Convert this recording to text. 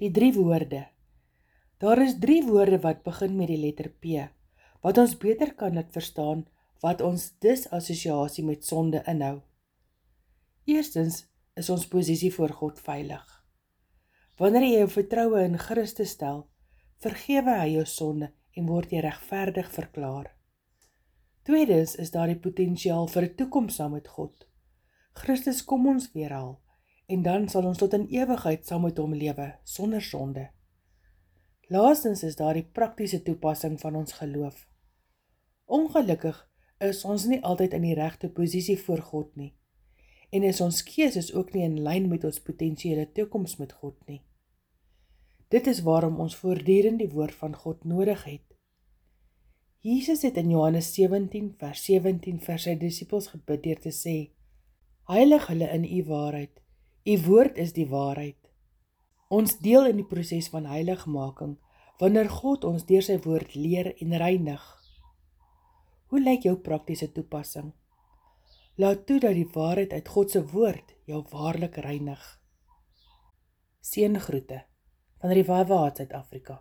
die drie woorde. Daar is drie woorde wat begin met die letter P wat ons beter kan laat verstaan wat ons disassosiasie met sonde inhou. Eerstens is ons posisie voor God veilig. Wanneer jy jou vertroue in Christus stel, vergewe hy jou sonde en word jy regverdig verklaar. Tweedens is daar die potensiaal vir 'n toekoms saam met God. Christus kom ons weer haal en dan sal ons tot in ewigheid saam met hom lewe sonder sonde. Laastens is daar die praktiese toepassing van ons geloof. Ongelukkig is ons nie altyd in die regte posisie voor God nie. En is ons keuses ook nie in lyn met ons potensiële toekoms met God nie. Dit is waarom ons voortdurend die woord van God nodig het. Jesus het in Johannes 17 vers 17 vir sy disippels gebid deur te sê: Heilig hulle in u waarheid. U woord is die waarheid. Ons deel in die proses van heiligmaking wanneer God ons deur sy woord leer en reinig. Hoe lyk jou praktiese toepassing? Laat toe dat die waarheid uit God se woord jou waarlik reinig. Seëngroete van Revival Suid-Afrika.